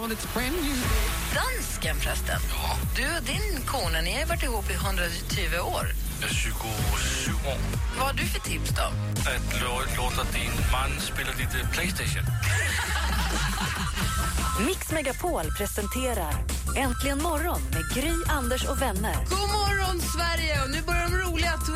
world, it's brand new day. Dansken förresten. Du och din kone, ni har ju varit ihop i 120 år. 27 år. Vad har du för tips då? Att lå- låta din man spela lite Playstation. Mix Megapol presenterar Äntligen morgon med Gry, Anders och vänner. God morgon, Sverige! Och nu börjar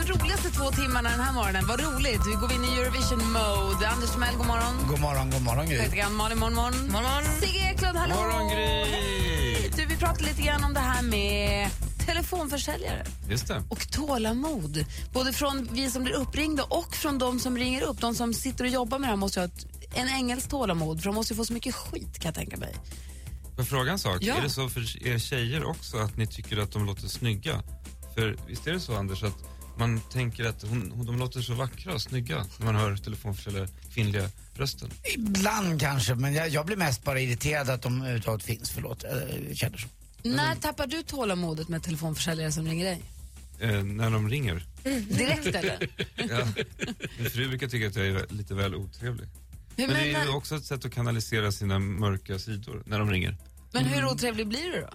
roligaste två timmarna den här morgonen. Vad roligt! Vi går in i Eurovision-mode. Anders Timell, god morgon. God morgon, god morgon Gry. Malin, morgon, morgon. morgon. Sigge Eklund, hallå! morgon, Gry. Du, vi pratade lite grann om det här med telefonförsäljare Just det. och tålamod. Både från vi som blir uppringda och från de som ringer upp. De som sitter och jobbar med det här måste ju ha ett, en ängels tålamod, för de måste ju få så mycket skit kan jag tänka mig. Får jag fråga en sak? Ja. Är det så för er tjejer också att ni tycker att de låter snygga? För visst är det så Anders att man tänker att hon, hon, de låter så vackra och snygga när man hör telefonförsäljare, kvinnliga rösten? Ibland kanske, men jag, jag blir mest bara irriterad att de överhuvudtaget finns. Förlåt, jag känner så. När tappar du tålamodet med telefonförsäljare som ringer dig? Eh, när de ringer. Direkt eller? Ja. Min fru brukar tycka att jag är lite väl otrevlig. Hur, Men det är ju också ett sätt att kanalisera sina mörka sidor när de ringer. men hur otrevlig blir du då?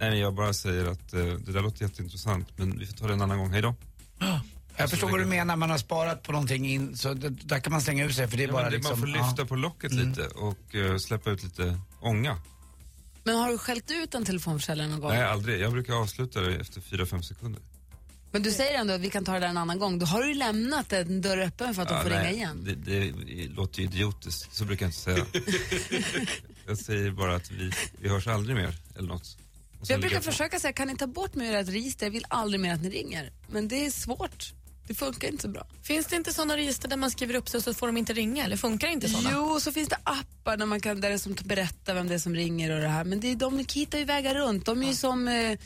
Nej, men jag bara säger att eh, det där låter jätteintressant men vi får ta det en annan gång. Hej då. Jag förstår vad du menar, man har sparat på någonting in, så det, där kan man slänga ur sig för det är Ja, bara det, liksom... man får lyfta på locket lite och eh, släppa ut lite ånga. Men har du skällt ut en telefonförsäljare någon gång? Nej, aldrig. Jag brukar avsluta det efter 4-5 sekunder. Men du säger ändå att vi kan ta det där en annan gång. Då har du ju lämnat en dörr öppen för att de Ja, får nej, ringa igen. Det, det låter ju idiotiskt, så brukar jag inte säga. jag säger bara att vi, vi hörs aldrig mer eller något. Jag brukar försöka säga, kan ni ta bort mig ur ert register? Jag vill aldrig mer att ni ringer. Men det är svårt. Det funkar inte så bra. Finns det inte såna register där man skriver upp sig och så får de inte ringa? Eller funkar inte såna? Jo, så finns det appar där man kan, där det som berättar vem det är som ringer och det här. Men det är, de hittar ju vägar runt. De är ju som, eh,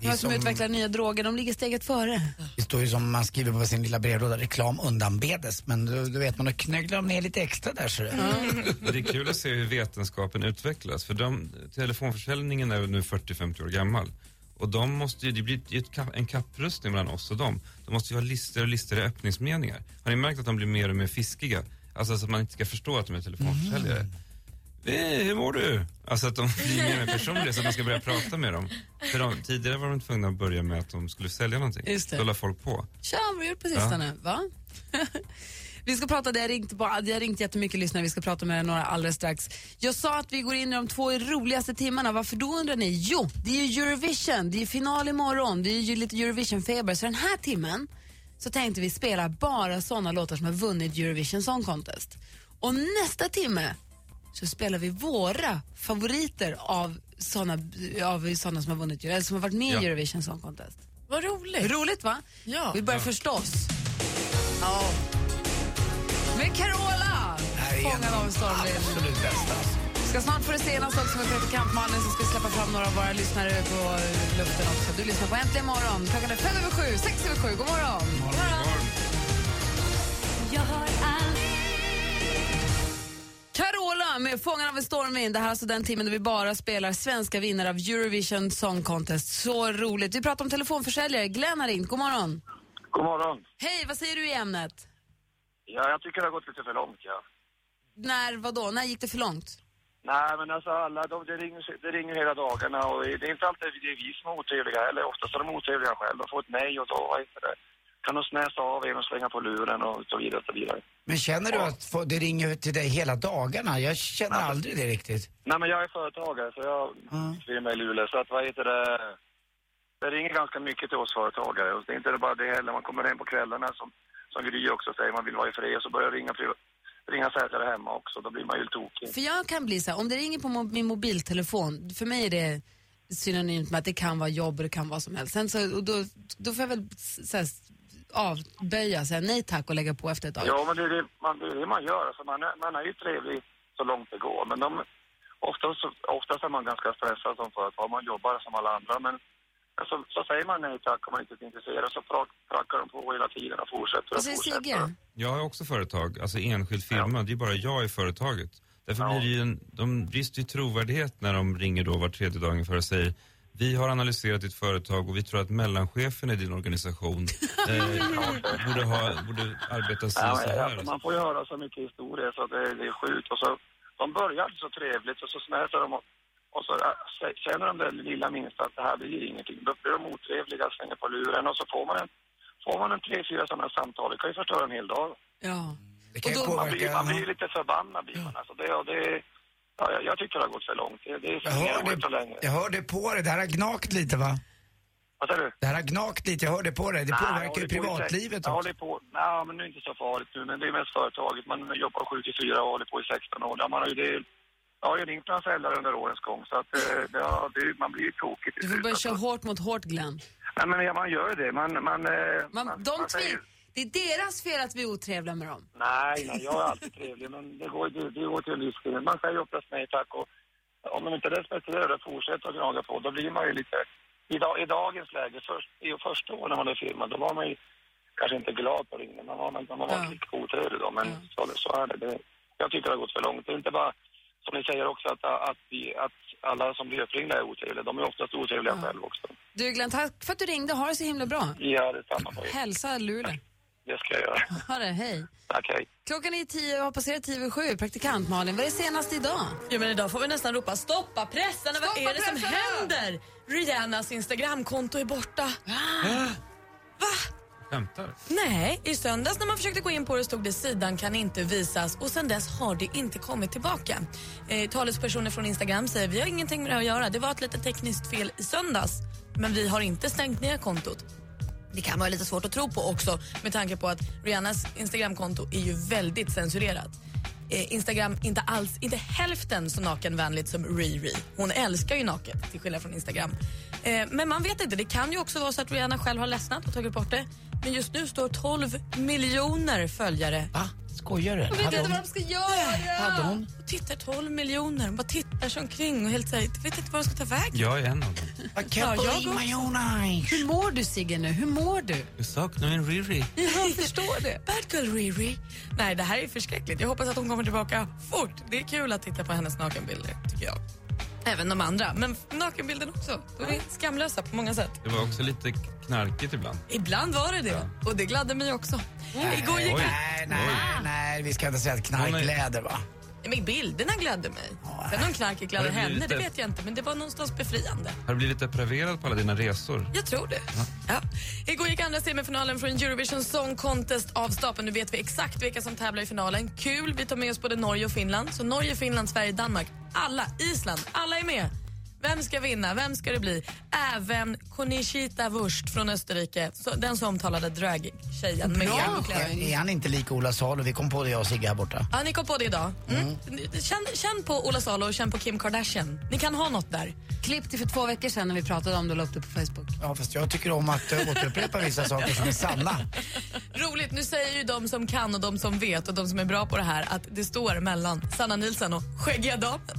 de som, som- utvecklar nya droger, de ligger steget före. Det står ju som man skriver på sin lilla brevlåda, reklam undanbedes. Men du, du vet, man då knögglar de ner lite extra där så det. Men Det är kul att se hur vetenskapen utvecklas. För de, telefonförsäljningen är nu 40-50 år gammal. Och de måste ju, det blir en kapprustning mellan oss och dem. De måste ju ha listor och listor i öppningsmeningar. Har ni märkt att de blir mer och mer fiskiga? Alltså så att man inte ska förstå att de är telefonförsäljare. Mm. Eh, hur mår du? Alltså att de blir mer personliga så att man ska börja prata med dem. För de, tidigare var de tvungna att börja med att de skulle sälja någonting. Just det. Då la folk på. Tja, vad har du gjort på sistone? Va? vi ska prata, det har ringt, på, det har ringt jättemycket lyssnare, vi ska prata med några alldeles strax. Jag sa att vi går in i de två roligaste timmarna, varför då undrar ni? Jo, det är ju Eurovision, det är final imorgon, det är ju lite Eurovision-feber, så den här timmen så tänkte vi spela bara såna låtar som har vunnit Eurovision Song Contest. Och nästa timme så spelar vi våra favoriter av såna, av såna som har vunnit, eller som har varit med i Ja. Eurovision Song Contest. Vad roligt. Roligt va? Ja. Vi börjar förstås. Ja. Med Carola! här är en Fångad av stormvind. absolut bästa. alltså. Ska snart få det senaste också med praktikantmannen så ska vi släppa fram några av våra lyssnare på luften också. Du lyssnar på Äntligen morgon. Klockan är fem över sju, sex över sju. God morgon! God morgon. Med Fångarna av en stormvind. Det här är alltså den timmen då vi bara spelar svenska vinnare av Eurovision Song Contest. Så roligt. Vi pratar om telefonförsäljare. Glenn har ringt. God morgon. God morgon. Hej, vad säger du i ämnet? Ja, jag tycker det har gått lite för långt, ja. När, vadå? När gick det för långt? Nej, men alltså alla, de, det, ringer, det ringer hela dagarna och det är inte alltid det är vi som är otrevliga heller. Oftast är de otrevliga själva. De får ett nej och då, vad heter det, kan de snäsa av en och slänga på luren och så vidare och så vidare. Men känner du att få, det ringer till dig hela dagarna? Jag känner aldrig det riktigt. Nej, men jag är företagare så jag Mm. firma i Luleå så att vad heter det, det ringer ganska mycket till oss företagare och det är inte bara det heller. Man kommer hem på kvällarna som, som Gry också säger, man vill vara i fred och så börjar ringa, ringa säljare hemma också. Då blir man ju tokig. För jag kan bli så här, om det ringer på mo- min mobiltelefon, för mig är det synonymt med att det kan vara jobb och det kan vara som helst. Sen så, och då, då får jag väl så här, avböja, säga nej tack och lägga på efter ett tag. Ja, men det är det man, det, är det man gör. Alltså man, är, man är ju trevlig så långt det går. Men de, oftast, så- oftast är man ganska stressad som företag. Man jobbar som alla andra. Men så, så säger man nej tack om man inte är intresserad. Så pra- prackar de på hela tiden och fortsätter och säger fortsätter. Sigge? Jag har också företag, alltså enskild firma. Det är bara jag i företaget. Därför blir det ju en, de brister ju trovärdighet när de ringer då var tredje dag ungefär och säger vi har analyserat ditt företag och vi tror att mellanchefen i din organisation eh, borde, ha, borde arbeta si Ja, så här. alltså, man får ju höra så mycket historier så det, det är sjukt. Och så, de börjar så trevligt och så snäser de och och så känner de det lilla minsta att det här blir ingenting. Då blir de otrevliga, slänger på luren och så får man en, får man en tre, fyra sådana samtal. Det kan ju förstöra en hel dag. Ja. Det kan ju Och då- Man blir, man blir lite förbannad blir man. Alltså det, och det, ja, jag, jag tycker det har gått för långt. Det, det Jag fungerar hör, inte så länge. det, jag hör det på dig, det här har gnagt lite va? Vad säger du? Det här har gnagt lite, jag hör det på dig. Det jag påverkar ju håller på i privatlivet sex- Jag också. håller på, nej men det är inte så farligt nu, men det är mest företaget. Man jobbar 7 till 4 och håller på i 16 år. Ja, man har ju det, jag har ju ringt några föräldrar under årens gång så att eh, det, ja, det, man blir ju tokig Du får börja alltså. köra hårt mot hårt, Glenn. Nej men ja, man gör det. Man, man, eh, Man, de man säger- det är deras fel att vi är otrevliga med dem. Nej, nej, jag är alltid trevlig, men det går, det, det går till en viss gräns. Man säger oftast nej tack och om de inte respekterar det och fortsätter att gnaga på, då blir man ju lite... I, dag, i dagens läge, först, i första året när man är firma, då var man ju kanske inte glad på ringen. Man var, man, man var Ja. lite otrevlig då, men så, så är det. det. Jag tycker det har gått för långt. Det är inte bara, som ni säger också, att, att, vi, att alla som blir uppringda är otrevliga. De är oftast otrevliga själva också. Du Glenn, tack för att du ringde. Ha det så himla bra. Ja, det är samma på er. Hälsa Luleå. Det ska jag göra. Ha det, hej. Tack, hej. Klockan är tio och har passerat tio över sju. Praktikant Malin, vad är det senaste idag? Ja, men idag får vi nästan ropa stoppa pressarna. Vad är det som pressarna! händer? Rihannas Instagramkonto är borta. Va? Skämtar? Nej, i söndags när man försökte gå in på det stod det sidan kan inte visas och sen dess har det inte kommit tillbaka. Eh, talespersoner från Instagram säger vi har ingenting med det att göra. Det var ett litet tekniskt fel i söndags men vi har inte stängt ner kontot. Det kan vara lite svårt att tro på också med tanke på att Rihannas Instagramkonto är ju väldigt censurerat. Eh, Instagram inte alls, inte hälften så nakenvänligt som Riri. Hon älskar ju naket till skillnad från Instagram. Eh, men man vet inte, det kan ju också vara så att Rihanna själv har ledsnat och tagit bort det. Men just nu står 12 miljoner följare Va? Skojar du? Jag vet Hade inte hon- vad de ska göra. Hade hon? och tittar 12 miljoner. Bara tittar sig omkring och helt så här, vet inte var de ska ta vägen. Jag är en av dem. I can't believe my own eyes. Hur mår du Sigge nu? Hur mår du? Jag saknar min Riri. Jag förstår det. Bad girl Riri. Nej, det här är förskräckligt. Jag hoppas att hon kommer tillbaka fort. Det är kul att titta på hennes nakenbilder, tycker jag. Även de andra, men nakenbilden också. De är skamlösa på många sätt. Det var också lite knarkigt ibland. Ibland var det det, och det gladde mig också. Igår gick. Nej, nej, nej, vi ska inte säga att knark gläder va? Men bilderna gladde mig. Sen om knarket gladde det henne, det ett- vet jag inte. Men det var någonstans befriande. Har du blivit depraverad på alla dina resor? Jag tror det. Ja. Igår gick andra semifinalen från Eurovision Song Contest av stapeln. Nu vet vi exakt vilka som tävlar i finalen. Kul! Vi tar med oss både Norge och Finland. Så Norge, Finland, Sverige, Danmark. Alla, Island, alla är med. Vem ska vinna? Vem ska det bli? Även Konishita Wurst från Österrike, så, den så omtalade drag-tjejen med. Är han inte lik Ola Salo? Vi kom på det jag och Sigge här borta. Ja, ni kom på det idag. Mm. Känn, känn på Ola Salo och känn på Kim Kardashian. Ni kan ha något där. Klipp till för två veckor sedan när vi pratade om det och la upp det på Facebook. Ja, fast jag tycker om att uh, återupprepa vissa saker som är sanna. Roligt, nu säger ju de som kan och de som vet och de som är bra på det här att det står mellan Sanna Nilsson och Skäggiga damen.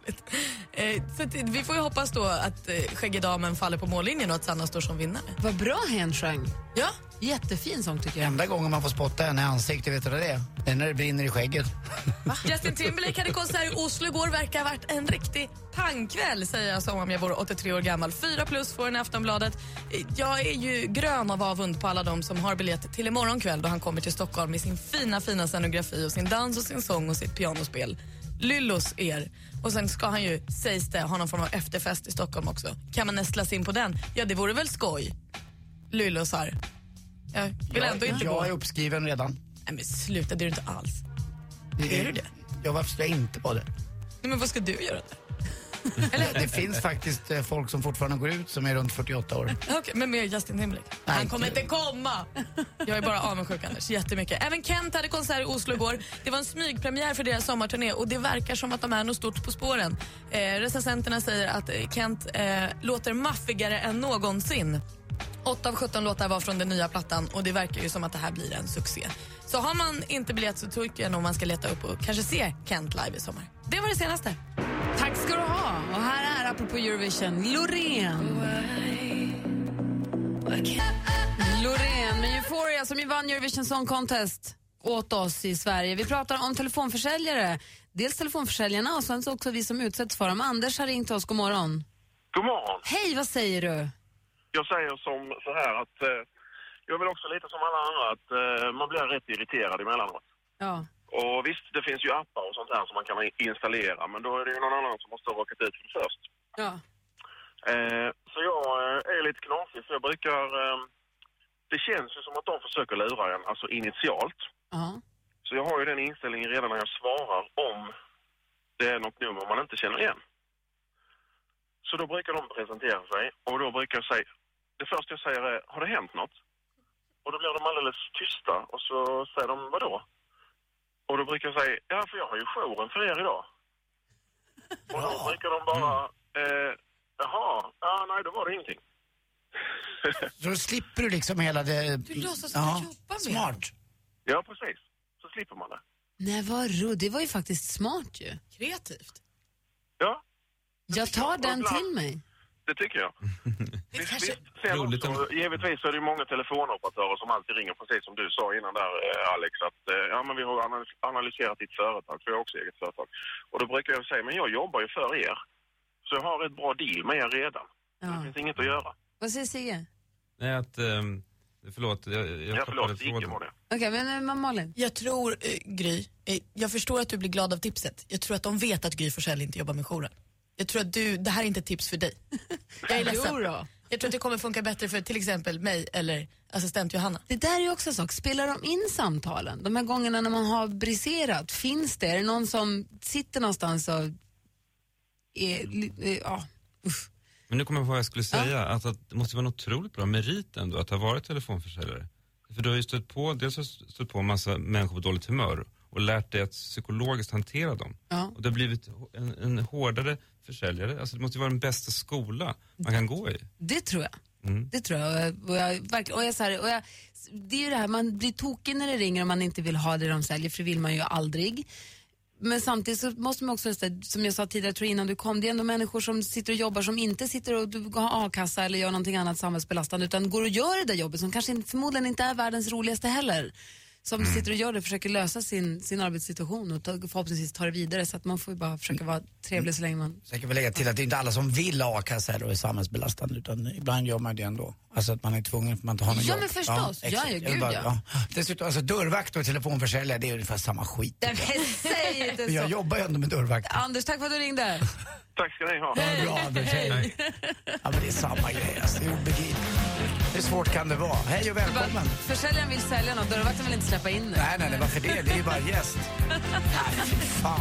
Roligt. Eh, så att, vi får ju hoppas då att eh, Skäggiga damen faller på mållinjen och att Sanna står som vinnare. Vad bra hen sjöng. Ja, Jättefin sång tycker jag. Enda gången man får spotta henne i ansiktet, vet du vad det är? Det är när det brinner i skägget. Justin Timberlake hade konsert i Oslo igår. Verkar ha varit en riktig pangkväll säger jag som om jag vore 83 år gammal. Fyra plus får den i Aftonbladet. Eh, Jag är ju grön av avund på alla de som har biljett till imorgon kväll då han kommer till Stockholm med sin fina fina scenografi och sin dans och sin sång och sitt pianospel. Lyllos er. Och sen ska han ju, sägs det, ha någon form av efterfest i Stockholm också. Kan man nästla sig in på den? Ja, det vore väl skoj. Lyllosar. Jag vill ändå inte gå. jag är uppskriven redan. Nej men sluta, det är du inte alls. Är du det? Ja, varför skulle jag inte vara det? Nej, men vad ska du göra där? Det finns faktiskt eh, folk som fortfarande går ut som är runt 48 år. Okej, men med Justin Timberlake? Han kommer inte- komma! Jag är bara avundsjuk Anders, jättemycket. Även Kent hade konsert i Oslo igår. Det var en smygpremiär för deras sommarturné och det verkar som att de är något stort på spåren. Eh, recensenterna säger att Kent eh, låter maffigare än någonsin. 8 av 17 låtar var från den nya plattan och det verkar ju som att det här blir en succé. Så har man inte biljett så tycker jag nog man ska leta upp och kanske se Kent live i sommar. Det var det senaste. Tack ska du ha. Och här är, apropå Eurovision, Loreen. Loreen med Euphoria som ju vann Eurovision Song Contest åt oss i Sverige. Vi pratar om telefonförsäljare. Dels telefonförsäljarna och sen så också vi som utsätts för dem. Anders har ringt oss. God morgon. God morgon. Hej, vad säger du? Jag säger som så här att eh, jag väl också lite som alla andra att eh, man blir rätt irriterad emellanåt. Ja. Och visst, det finns ju appar och sånt här som man kan installera, men då är det ju någon annan som måste ha råkat ut för det först. Ja. Eh, så jag eh, är lite knasig, för jag brukar... Eh, det känns ju som att de försöker lura en, alltså initialt. Ja. Så jag har ju den inställningen redan när jag svarar om det är något nummer man inte känner igen. Så då brukar de presentera sig och då brukar jag säga, det första jag säger är, har det hänt något? Och då blir de alldeles tysta och så säger de, vadå? Och då brukar jag säga, ja för jag har ju jouren för er idag. Och då brukar de bara, eh, jaha, ja nej då var det ingenting. Så då slipper du liksom hela det... Du låtsas att du jobbar med Smart. ja precis, så slipper man det. Nej, vad ro. Det var ju faktiskt smart ju. Kreativt. Ja, Jag tar den till mig. det tycker jag. Det Visst, kanske... visst. Sen Roligt också, ändå. givetvis så är det ju många telefonoperatörer som alltid ringer, precis som du sa innan där eh, Alex, att eh, ja, men vi har analys- analyserat ditt företag, för jag har också eget företag. Och då brukar jag säga, men jag jobbar ju för er. Så jag har ett bra deal med er redan. Det Ja. finns inget att göra. Vad säger Sigge? Nej, att... Um, förlåt, jag, jag Ja, tappade förlåt, det. Okej, men eh, Malin? Jag tror, eh, Gry, eh, jag förstår att du blir glad av tipset. Jag tror att de vet att Gry Forssell inte jobbar med jouren. Jag tror att du, det här är inte ett tips för dig. Jag är ledsen. Jo då. Jag tror att det kommer funka bättre för till exempel mig eller assistent Johanna. Det där är ju också en sak. Spelar de in samtalen? De här gångerna när man har briserat, finns det? Är det någon som sitter någonstans och är, eh, ja. Men nu kommer jag på vad jag skulle säga, att, att det måste vara en otroligt bra merit ändå att ha varit telefonförsäljare. För du har ju stött på, dels har stött på en massa människor på dåligt humör och lärt dig att psykologiskt hantera dem. Ja. Och det har blivit en, en hårdare försäljare, alltså det måste ju vara den bästa skola man kan gå i. Det tror jag. Mm. Det tror jag. Och jag, verkligen, och jag, så här, och jag det är ju det här, man blir tokig när det ringer om man inte vill ha det de säljer, för det vill man ju aldrig. Men samtidigt så måste man också, som jag sa tidigare, tror jag innan du kom, det är ändå människor som sitter och jobbar som inte sitter och har a-kassa eller gör någonting annat samhällsbelastande utan går och gör det där jobbet som kanske förmodligen inte är världens roligaste heller. Som sitter och gör det och försöker lösa sin, sin arbetssituation och ta, förhoppningsvis ta det vidare så att man får ju bara försöka vara trevlig så länge man... Så jag kan väl lägga till att det är inte alla som vill ha a-kassa eller är samhällsbelastande utan ibland gör man det ändå. Alltså att man är tvungen för att man inte har något Ja, jobb. men förstås. Ja, exakt. ja, Jag vill gud, ja. Dessutom, alltså dörrvakt och telefonförsäljare det är ungefär samma skit. Nej, men säg inte Men jag så. jobbar ju ändå med dörrvakt. Anders, tack för att du ringde. Tack ska ni ha. Ja, bra Anders, hej. Ja men det är samma grej alltså, det är obegripligt. Hur svårt kan det vara? Hej och välkommen. Försäljaren vill sälja något, dörrvakten vill inte släppa in det. Nej, nej, nej, varför det? Det är ju bara gäst. Nej, fy fan.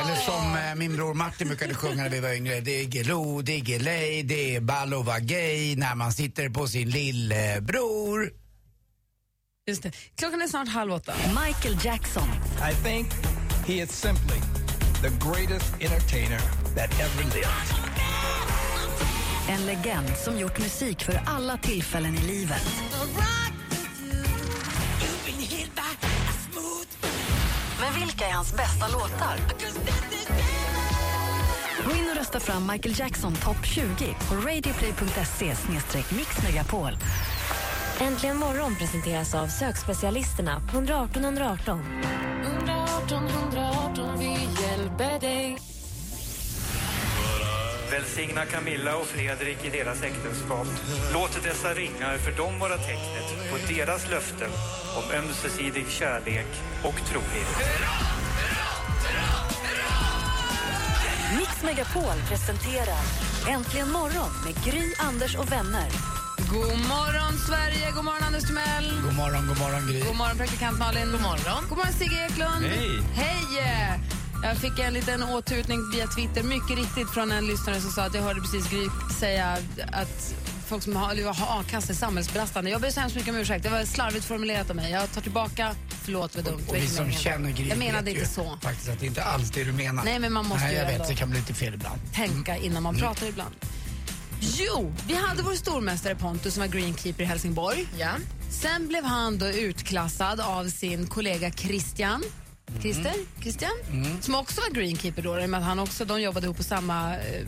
Eller som eh, min bror Martin brukade sjunga när vi var yngre. Diggiloo, diggiley, det är ball och vara gay när man sitter på sin lillebror. Just det. Klockan är snart halv åtta. Michael Jackson. I think he is simply the greatest entertainer that ever lived. En legend som gjort musik för alla tillfällen i livet. Men vilka är hans bästa låtar? Gå in och rösta fram Michael Jackson topp 20 på radioplay.se mixmegapol. Äntligen morgon presenteras av sökspecialisterna på 118 118. 118 118, vi hjälper dig. Välsigna Camilla och Fredrik i deras äktenskap. Låt dessa ringar för dem vara tecknet på deras löften om ömsesidig kärlek och trohet. Mix Megapol presenterar Äntligen morgon med Gry, Anders och vänner. God morgon Sverige, god morgon Anders Timell. God morgon, god morgon Gry. God morgon praktikant Malin. God morgon. God morgon Sigge Eklund. Hej. Hej! Jag fick en liten åtutning via Twitter, mycket riktigt från en lyssnare som sa att jag hörde precis Gry säga att folk som har, eller har a-kassa är samhällsbelastande. Jag ber så hemskt mycket om ursäkt, det var slarvigt formulerat av mig. Jag tar tillbaka, förlåt vad dumt. Och var vi som känner Gry Jag menade inte så. faktiskt att det inte alls det du menar. Nej, men man måste Nej, ju jag vet, det kan bli lite fel ibland. tänka innan man pratar ibland. Jo, vi hade vår stormästare Pontus som var greenkeeper i Helsingborg. Ja. Sen blev han då utklassad av sin kollega Christian. Christer? Christian? Som också var greenkeeper då, att han också, de jobbade ihop på samma eh,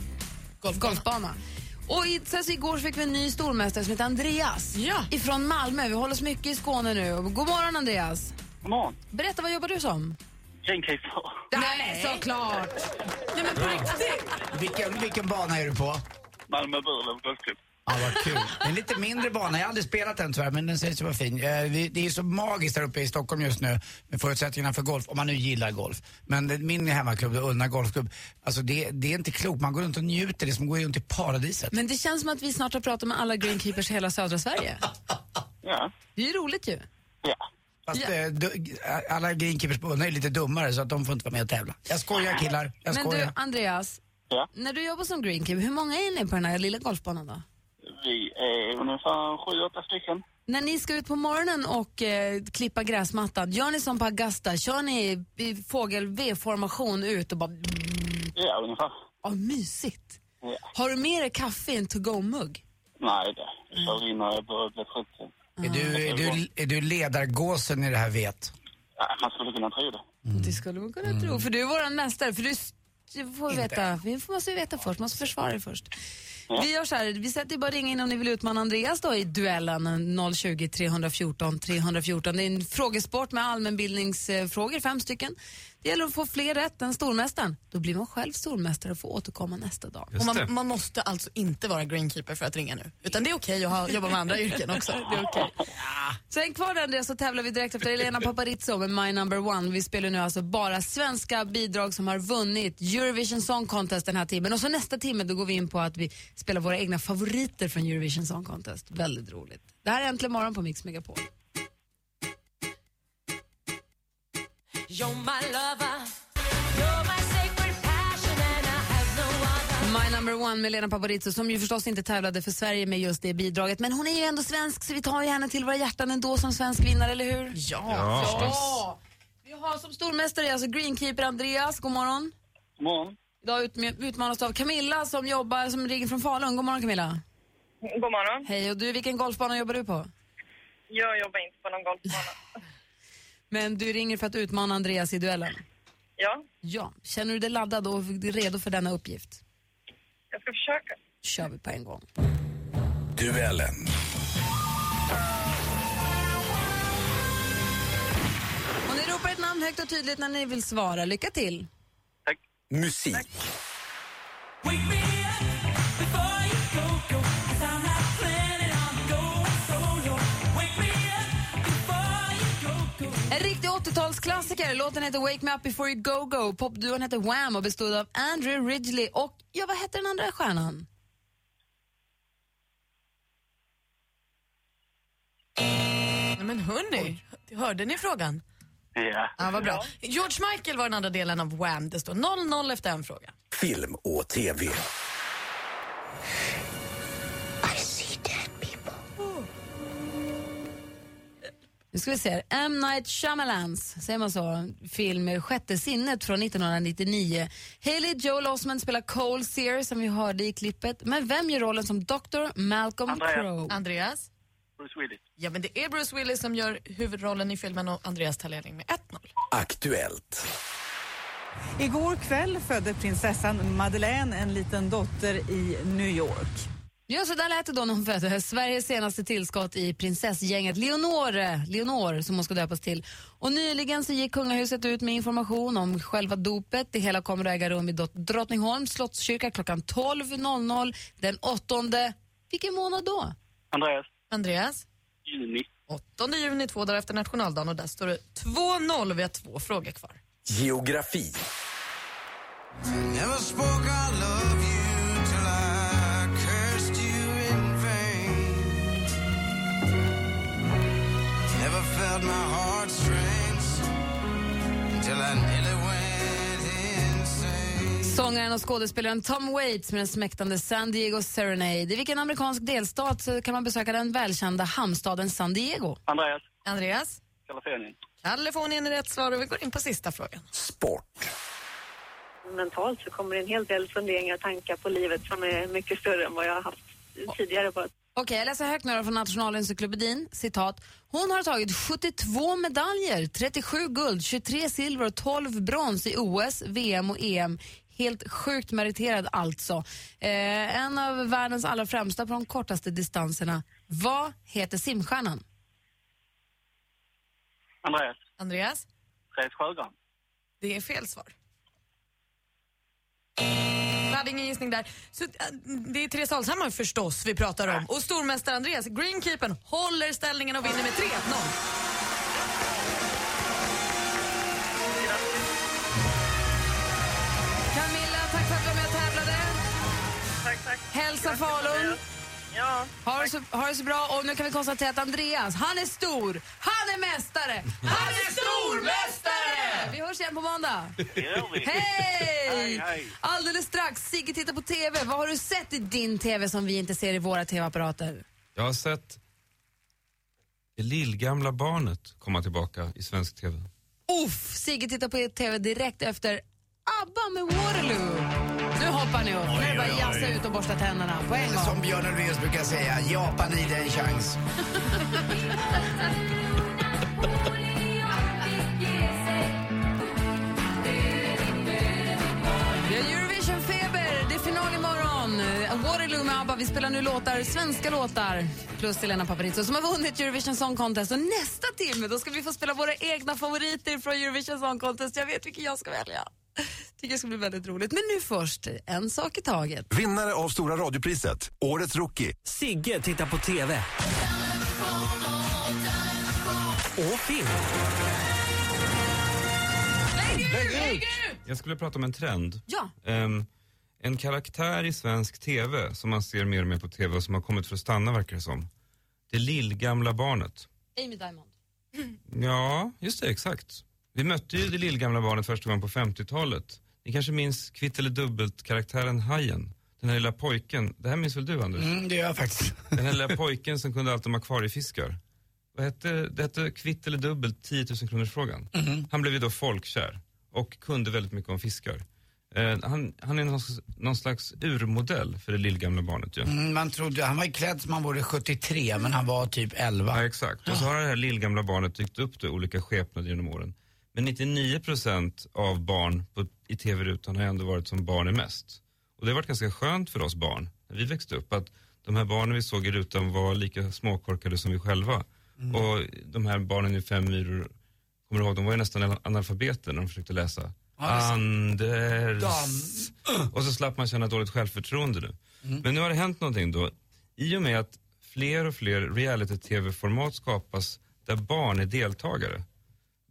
golfbana. Och i, sen så igår fick vi en ny stormästare som heter Andreas. Ja. Ifrån Malmö. Vi håller oss mycket i Skåne nu. God morgon Andreas. God morgon. Berätta, vad jobbar du som? Greenkeeper. Nej, såklart! Nej men på riktigt. Vilken, vilken bana är du på? Malmö Burlöv Golfklubb. Ja, vad kul. Det är en lite mindre bana. Jag har aldrig spelat den tyvärr, men den sägs vara fin. Eh, Det är ju så magiskt där uppe i Stockholm just nu med förutsättningarna för golf, om man nu gillar golf. Men min hemmaklubb, Ullna Golfklubb, alltså det, det är inte klokt. Man går runt och njuter, det är som att gå runt i paradiset. Men det känns som att vi snart har pratat med alla greenkeepers i hela södra Sverige. Ja. Det är ju roligt ju. Fast Ja. eh, du, alla greenkeepers på Ullna är lite dummare så att de får inte vara med och tävla. Jag skojar killar, jag Men skojar. du, Andreas. När du jobbar som greenkeeper, hur många är ni på den här lilla golfbanan då? Vi är ungefär sju, åtta stycken. När ni ska ut på morgonen och eh, klippa gräsmattan, gör ni som på Augusta? Kör ni i- fågel V-formation ut och bara... Ja, ungefär. Ja, mysigt. Ja. Har du med dig kaffe i en to-go-mugg? Nej, det. Jag kör in när jag börjar bli trött. Är du, är, du, är du ledargåsen i det här vet? Ja, man skulle kunna tro det. Det skulle man kunna tro, för du är vår mästare. För du, du får vi veta, vi måste ju veta först, måste försvara dig först. Ja. Vi gör så här, vi sätter bara ringa in om ni vill utmana Andreas då i duellen 020 314 314. Det är en frågesport med allmänbildningsfrågor, fem stycken. Det gäller att få fler rätt än stormästaren. Då blir man själv stormästare och får återkomma nästa dag. Och man, man måste alltså inte vara greenkeeper för att ringa nu. Utan det är okej att ha, jobba med andra yrken också. Det är. Så häng kvar där Andreas så tävlar vi direkt efter Elena Paparizou med My Number One. Vi spelar nu alltså bara svenska bidrag som har vunnit Eurovision Song Contest den här timmen. Och så nästa timme då går vi in på att vi spelar våra egna favoriter från Eurovision Song Contest. Väldigt roligt. Det här är Äntligen morgon på Mix Megapol. You're my lover. You're my sacred passion and I have no other. My Number One med Elena Paparizou som ju förstås inte tävlade för Sverige med just det bidraget. Men hon är ju ändå svensk så vi tar ju henne till våra hjärtan ändå som svensk vinnare, eller hur? Ja. Ja. ja. Vi har som stormästare alltså greenkeeper Andreas, god morgon. God morgon. Idag ut, utmanas du av Camilla som jobbar som ringer från Falun. God morgon Camilla. God morgon. Hej, och du, vilken golfbana jobbar du på? Jag jobbar inte på någon golfbana. Men du ringer för att utmana Andreas i duellen. Ja, Ja. Känner du dig laddad och redo för denna uppgift? jag ska försöka. kör vi på en gång. Duellen. Och ni ropar ett namn högt och tydligt när ni vill svara. Lycka till. Musik. En 80-talsklassiker. Låten heter Wake Me Up Before You Go Go. Popduon heter Wham och bestod av Andrew Ridgely och, ja, vad hette den andra stjärnan? Nej, men hörni, hörde ni frågan? Ja. Ja, vad bra. George Michael var den andra delen av Wham. Det står 0-0 efter en fråga. Film och TV. Nu ska vi se. M. Night Shyamalans, säger man så, film Sjätte sinnet från 1999. Haley Joel Osment spelar Cole Sear som vi hörde i klippet. Men vem gör rollen som Dr. Malcolm. Crowe? Andreas? Bruce Willis. Ja, men det är Bruce Willis som gör huvudrollen i filmen och Andreas tar ledning med 1-0. Aktuellt. Igår kväll födde prinsessan Madeleine en liten dotter i New York. Ja, så där lät det då när hon föddes. Sveriges senaste tillskott i prinsessgänget Leonore, Leonor som hon ska döpas till. Och nyligen så gick kungahuset ut med information om själva dopet. Det hela kommer att äga rum i Drottningholms slottskyrka klockan 12.00 den 8. Vilken månad då? Andreas. Andreas? Juni. 8 juni, två dagar efter nationaldagen och där står det 2-0. Vi har två frågor kvar. Geografi. Never spoke I love Sångaren och skådespelaren Tom Waits med den smäktande San Diego Serenade. I vilken amerikansk delstat kan man besöka den välkända hamnstaden San Diego? Andreas. Andreas? Kalifornien. Kalifornien är rätt svar och vi går in på sista frågan. mentalt så kommer det en hel del funderingar och tankar på livet som är mycket större än vad jag har haft tidigare. Bara. Okej, jag läser högt nu från Nationalencyklopedin. Citat. Hon har tagit 72 medaljer, 37 guld, 23 silver och 12 brons i OS, VM och EM. Helt sjukt meriterad alltså. Eh, en av världens allra främsta på de kortaste distanserna. Vad heter simstjärnan? Andreas. Hade ingen gissning där. Så, äh, det är Therese Alshammar förstås vi pratar om. Och stormästare Andreas, greenkeepern, håller ställningen och vinner med 3-0. Camilla, tack för att du var med och tävlade. Tack, tack. Hälsa Falun. Ja. Ha det, så, ha det så bra. Och nu kan vi konstatera att Andreas, han är stor. Han är mästare. Han är stormästare! Vi hörs igen på måndag. Hej! Hej, hej. Alldeles strax, Sigge tittar på TV. Vad har du sett i din TV som vi inte ser i våra TV-apparater? Jag har sett det lillgamla barnet komma tillbaka i svensk TV. Uff, Sigge tittar på TV direkt efter ABBA med Waterloo. Nu hoppar ni upp. Nu är det bara oj. jassa ut och borsta tänderna på en gång. Som Björn Ulvaeus brukar säga, Japan i dig en chans. Vi har Eurovision-feber. Det är final imorgon. Waterloo med ABBA. Vi spelar nu låtar, svenska låtar. Plus Helena Paparizou som har vunnit Eurovision Song Contest. Och nästa timme då ska vi få spela våra egna favoriter från Eurovision Song Contest. Jag vet vilken jag ska välja. Tycker det ska bli väldigt roligt. Men nu först, en sak i taget. Vinnare av Stora radiopriset, Årets Rookie. Sigge tittar på TV. Och film. Jag skulle prata om en trend. Ja. Ehm, en karaktär i svensk TV som man ser mer och mer på TV och som har kommit för att stanna verkar det som. Det lillgamla barnet. Amy Diamond. Ja, just det, exakt. Vi mötte ju det lillgamla barnet första gången på 50-talet. Ni kanske minns kvitt eller dubbelt-karaktären Hajen? Den här lilla pojken. Det här minns väl du, Anders? Mm, det gör jag faktiskt. Den här lilla pojken som kunde allt om akvariefiskar. Vad hette, det hette kvitt eller dubbelt 10 000 kronors frågan. Mhm. Han blev ju då folkkär och kunde väldigt mycket om fiskar. Eh, han, han är någon, slags- någon slags urmodell för det lillgamla barnet ju. Mm, man trodde, han var ju klädd som han vore 73 men han var typ 11. Ja, exakt. Och så har det här lillgamla barnet dykt upp då i olika skepnader genom åren. Men 99% av barn på, i tv-rutan har ändå varit som barn är mest. Och det har varit ganska skönt för oss barn när vi växte upp att de här barnen vi såg i rutan var lika småkorkade som vi själva. Mm. Och de här barnen i Fem myror, kommer du ihåg, de var ju nästan analfabeter när de försökte läsa. Anders. Och så slapp man känna dåligt självförtroende nu. Mm. Men nu har det hänt någonting då. I och med att fler och fler reality-tv-format skapas där barn är deltagare.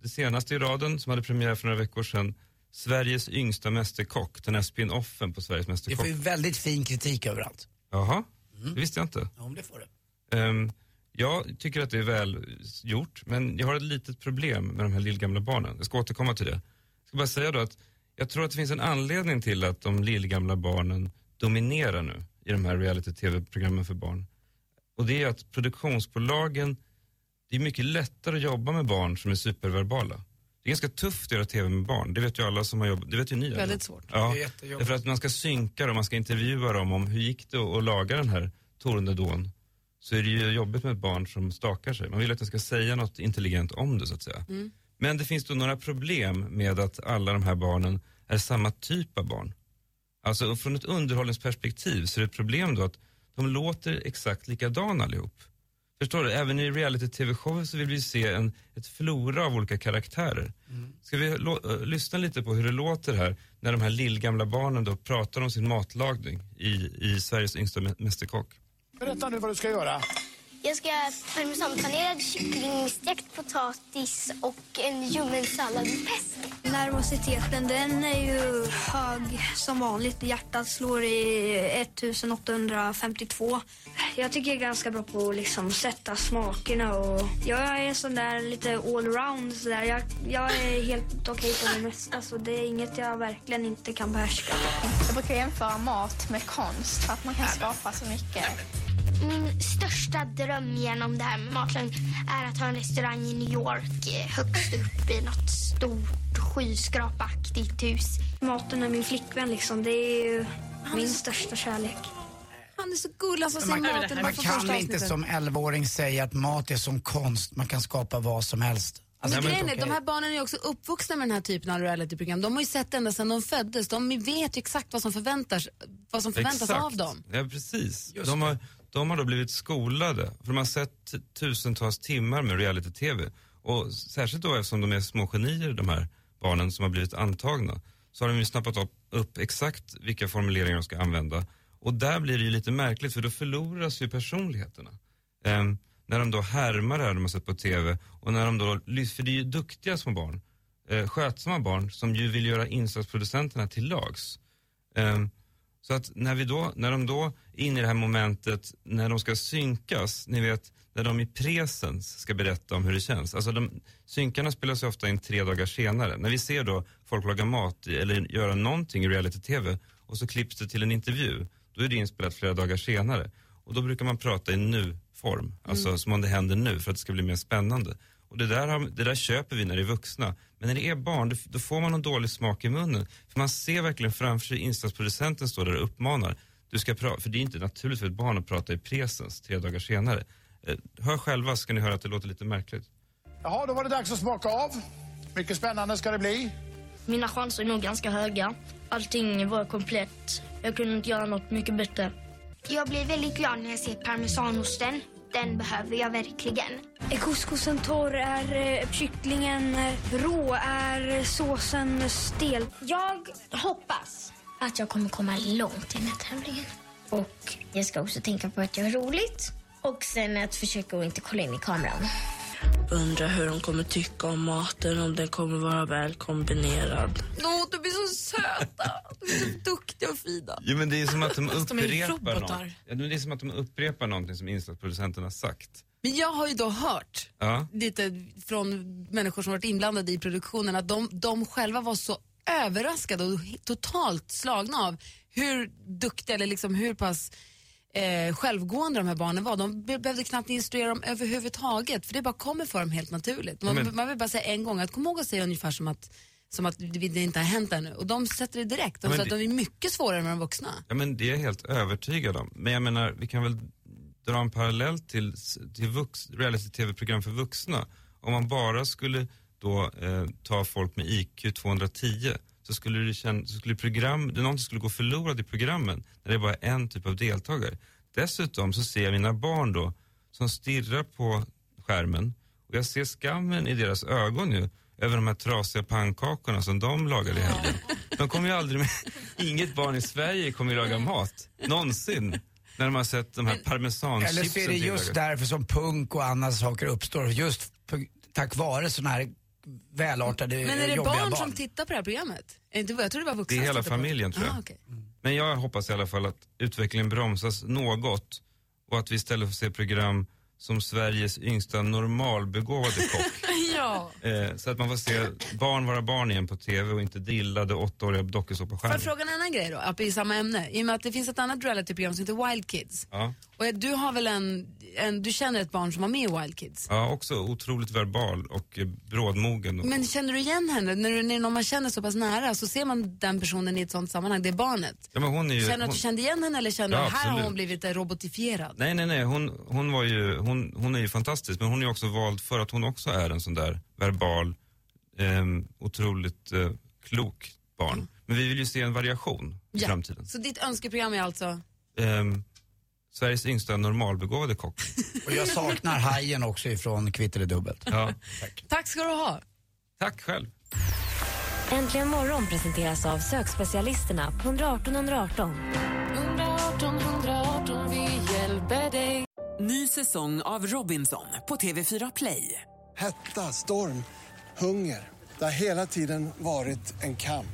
Det senaste i raden som hade premiär för några veckor sedan, Sveriges yngsta mästerkock, den här spin-offen på Sveriges Det mästerkock. får ju väldigt fin kritik överallt. Jaha, det visste jag inte. Ja, om det får det. Ehm, jag tycker att det är väl gjort, men jag har ett litet problem med de här lillgamla barnen. Jag ska återkomma till det. Jag ska bara säga då att jag tror att det finns en anledning till att de lillgamla barnen dominerar nu i de här reality-tv-programmen för barn. Och det är att produktionsbolagen, det är mycket lättare att jobba med barn som är superverbala. Det är ganska tufft att göra tv med barn, det vet ju alla som har jobbat, det vet ju ni alla. Väldigt svårt. Ja, Det är därför att man ska synka dem, man ska intervjua dem om hur gick det att laga den här tornedån. Så är det ju jobbigt med ett barn som stakar sig. Man vill att den ska säga något intelligent om det så att säga. Mm. Men det finns då några problem med att alla de här barnen är samma typ av barn. Alltså från ett underhållningsperspektiv så är det ett problem då att de låter exakt likadana allihop. Förstår du? Även i reality-tv-shower så vill vi se en, ett flora av olika karaktärer. Ska vi lo- äh, lyssna lite på hur det låter här när de här lillgamla barnen då pratar om sin matlagning i, i Sveriges yngsta mä- mästerkock? Berätta nu vad du ska göra. Jag ska ha parmesanpanerad kyckling, stekt potatis och en ljummen sallad med pesto. Nervositeten den är ju hög som vanligt. Hjärtat slår i 1852. Jag tycker jag är ganska bra på att liksom sätta smakerna. Och jag är sån där lite allround. Så där. Jag, jag är helt okej på det mesta så det är inget jag verkligen inte kan behärska. Jag brukar jämföra mat med konst för att man kan skapa så mycket. Min största dröm genom det här med matlagning är att ha en restaurang i New York eh, högst upp i något stort skyskrapaktigt hus. Maten är min flickvän liksom. Det är ju min största kärlek. Han är så gullig, alltså, Man, maten man kan inte avsnittet. som 11-åring säga att mat är som konst, man kan skapa vad som helst. Alltså, Men är grejen är, de okej. här barnen är också uppvuxna med den här typen av realityprogram. De har ju sett det ända sedan de föddes. De vet ju exakt vad som förväntas, vad som förväntas Exakt. av dem. Ja, precis. De har, de har då blivit skolade, för de har sett tusentals timmar med reality-tv. Och särskilt då eftersom de är små genier, de här barnen som har blivit antagna, så har de ju snappat upp, upp exakt vilka formuleringar de ska använda. Och där blir det ju lite märkligt för då förloras ju personligheterna. Ehm, när de då härmar det här de har sett på TV och när de då, för det är ju duktiga små barn, eh, skötsamma barn som ju vill göra insatsproducenterna till lags. Ehm, så att när, vi då, när de då är inne i det här momentet när de ska synkas, ni vet när de i presens ska berätta om hur det känns. Alltså de, synkarna spelas ju ofta in tre dagar senare. När vi ser då folk laga mat eller göra någonting i reality-tv och så klipps det till en intervju, då är det inspelat flera dagar senare. Och då brukar man prata i nu-form, alltså Mm. som om det händer nu för att det ska bli mer spännande. Och det där, har, det där köper vi när det är vuxna. Men när det är barn, då, får man en dålig smak i munnen. För man ser verkligen framför sig insatsproducenten står där och uppmanar. Du ska pra- för det är inte naturligt för ett barn att prata i presens tre dagar senare. Eh, hör själva så ska ni höra att det låter lite märkligt. Jaha, då var det dags att smaka av. Mycket spännande ska det bli. Mina chanser är nog ganska höga. Allting var komplett. Jag kunde inte göra något mycket bättre. Jag blir väldigt glad när jag ser parmesanosten. Den behöver jag verkligen. Är couscousen torr? Är eh, kycklingen eh, rå? Är eh, såsen stel? Jag hoppas att jag kommer komma långt i den här tävlingen. Och jag ska också tänka på att jag är roligt. Och sen att försöka att inte kolla in i kameran. Undrar hur de kommer tycka om maten, om den kommer vara väl kombinerad. Åh, de är så söta! De är så duktiga och fina. Jo men det är som att de upprepar något. Ja, men det är som att de upprepar någonting som insatsproducenten har sagt. Men jag har ju då hört Ja. lite från människor som varit inblandade i produktionen att de, de själva var så överraskade och totalt slagna av hur duktiga eller liksom hur pass eh, självgående de här barnen var. De be- behövde knappt instruera dem överhuvudtaget för det bara kommer för dem helt naturligt. Man, men- man vill bara säga en gång att kom ihåg att säga ungefär som att som att det inte har hänt ännu. Och de sätter det direkt. De Ja, säger att de är mycket svårare med de vuxna. Ja men det är jag helt övertygad om. Men jag menar, vi kan väl dra en parallell till, till vux, reality-tv-program för vuxna. Om man bara skulle då eh, ta folk med IQ 210 så skulle det känna, så skulle program, någonting skulle gå förlorat i programmen när det är bara en typ av deltagare. Dessutom så ser jag mina barn då som stirrar på skärmen och jag ser skammen i deras ögon ju över de här trasiga pannkakorna som de lagade i helgen. De kommer ju aldrig med, inget barn i Sverige kommer ju laga mat, någonsin. När de har sett de här Eller parmesanchipsen så är det just tillagade. därför som punk och andra saker uppstår. Just tack vare sådana här välartade, Men är det barn, barn. som tittar på det här programmet? Är det Inte, jag tror det var vuxna Det är som hela familjen tror jag. Ah, okej. Men jag hoppas i alla fall att utvecklingen bromsas något och att vi istället får se program som Sveriges yngsta normalbegåvade kock. ja. eh, så att man får se barn vara barn igen på TV och inte dillade åttaåriga Får jag dokusåpastjärnor. fråga en annan grej då, i samma ämne? I och med att det finns ett annat realityprogram som heter Wild Kids. Ja. Och du har väl en, en, du känner ett barn som var med i Wild Kids? ja, också otroligt verbal och eh, brådmogen. Och, Men känner du igen henne? När, du, när någon man känner så pass nära så ser man den personen i ett sånt sammanhang, det är barnet. ja, men hon är ju, Känner du att hon, du kände igen henne eller känner du Ja, att här har hon blivit eh, robotifierad? Nej, nej, nej. Hon, hon, var ju, hon, hon är ju fantastisk, men hon är ju också vald för att hon också är en sån där verbal, ehm, otroligt eh, klok barn. Men vi vill ju se en variation i framtiden. Så ditt önskeprogram är alltså? Ehm, Sveriges yngsta normalbegåvade kock. Och jag saknar hajen också ifrån Kvitt eller dubbelt. Ja. Tack ska du ha. Tack själv. Äntligen morgon presenteras av sökspecialisterna på 118 118. 118 118, vi hjälper dig. Ny säsong av Robinson på TV4 Play. Hetta, storm, hunger. Det har hela tiden varit en kamp.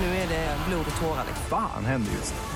Nu är det blod och tårar. Fan händer just nu.